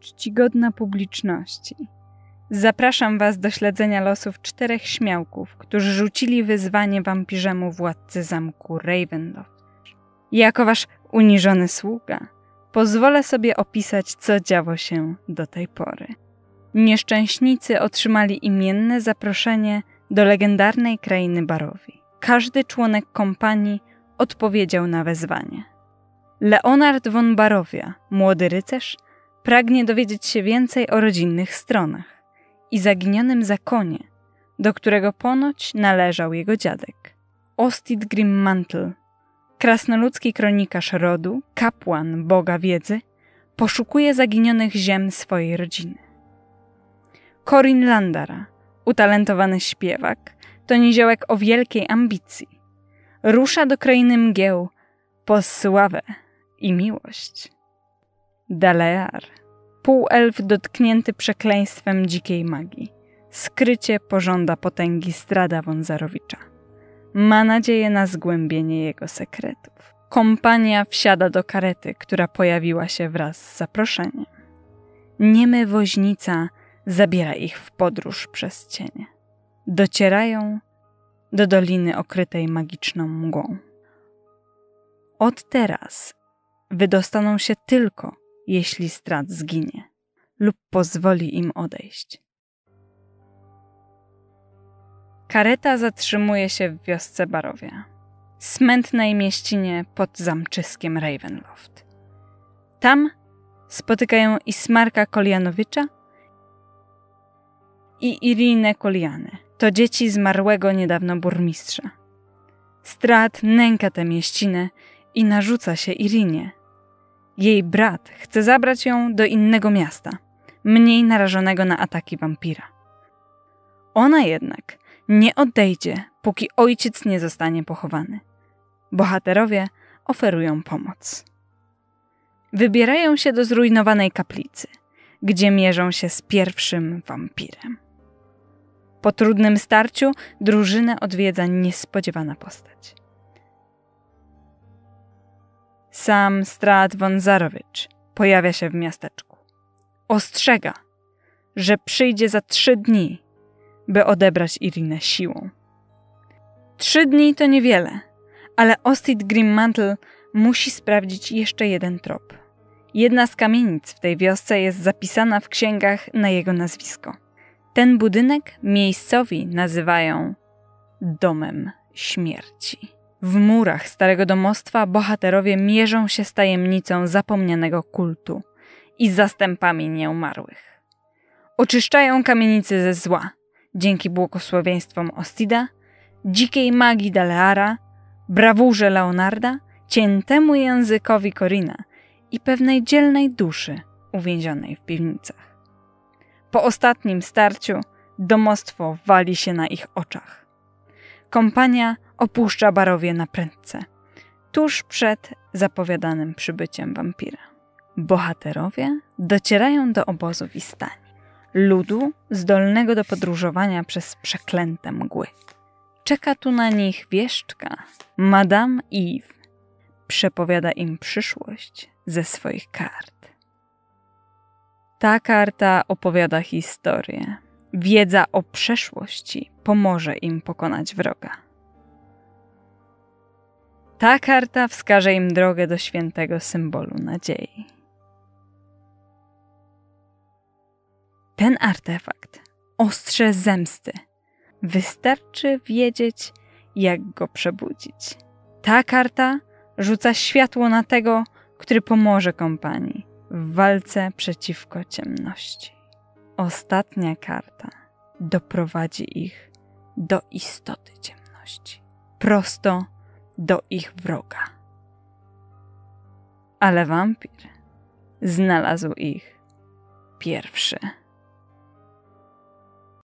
Czcigodna publiczności. Zapraszam Was do śledzenia losów czterech śmiałków, którzy rzucili wyzwanie wampirzemu władcy zamku Ravenloft. Jako Wasz uniżony sługa, pozwolę sobie opisać, co działo się do tej pory. Nieszczęśnicy otrzymali imienne zaproszenie do legendarnej krainy Barowi. Każdy członek kompanii odpowiedział na wezwanie. Leonard von Barowia, młody rycerz, pragnie dowiedzieć się więcej o rodzinnych stronach i zaginionym zakonie, do którego ponoć należał jego dziadek. Ostid Grimmantle, krasnoludzki kronikarz rodu, kapłan Boga wiedzy, poszukuje zaginionych ziem swojej rodziny. Corin Landara, utalentowany śpiewak, to niziołek o wielkiej ambicji. Rusza do krainy mgieł po sławę i miłość. Dalear, półelf dotknięty przekleństwem dzikiej magii, skrycie pożąda potęgi Strada Wązarowicza. Ma nadzieję na zgłębienie jego sekretów. Kompania wsiada do karety, która pojawiła się wraz z zaproszeniem. Niemy woźnica zabiera ich w podróż przez cienie. Docierają do doliny okrytej magiczną mgłą. Od teraz wydostaną się tylko, jeśli strat zginie lub pozwoli im odejść. Kareta zatrzymuje się w wiosce Barowia, smętnej mieścinie pod zamczyskiem Ravenloft. Tam spotykają Ismarka Kolianowicza i Irinę Koliany. To dzieci zmarłego niedawno burmistrza. Strat nęka tę mieścinę i narzuca się Irinie. Jej brat chce zabrać ją do innego miasta, mniej narażonego na ataki wampira. Ona jednak nie odejdzie, póki ojciec nie zostanie pochowany. Bohaterowie oferują pomoc. Wybierają się do zrujnowanej kaplicy, gdzie mierzą się z pierwszym wampirem. Po trudnym starciu drużynę odwiedza niespodziewana postać. Sam Strat von Zarowicz pojawia się w miasteczku. Ostrzega, że przyjdzie za trzy dni, by odebrać Irinę siłą. Trzy dni to niewiele, ale Ostid Grimmantle musi sprawdzić jeszcze jeden trop. Jedna z kamienic w tej wiosce jest zapisana w księgach na jego nazwisko. Ten budynek miejscowi nazywają Domem Śmierci. W murach starego domostwa bohaterowie mierzą się z tajemnicą zapomnianego kultu i zastępami nieumarłych. Oczyszczają kamienicy ze zła dzięki błogosławieństwom Ostida, dzikiej magii Daleara, brawurze Leonarda, ciętemu językowi Korina i pewnej dzielnej duszy uwięzionej w piwnicach. Po ostatnim starciu domostwo wali się na ich oczach. Kompania opuszcza barowie na prędce, tuż przed zapowiadanym przybyciem wampira. Bohaterowie docierają do obozu Wistani, ludu zdolnego do podróżowania przez przeklęte mgły. Czeka tu na nich wieszczka, Madame Eve. Przepowiada im przyszłość ze swoich kart. Ta karta opowiada historię. Wiedza o przeszłości pomoże im pokonać wroga. Ta karta wskaże im drogę do świętego symbolu nadziei. Ten artefakt, ostrze zemsty, wystarczy wiedzieć, jak go przebudzić. Ta karta rzuca światło na tego, który pomoże kompanii w walce przeciwko ciemności. Ostatnia karta doprowadzi ich do istoty ciemności, prosto do ich wroga. Ale wampir znalazł ich pierwszy.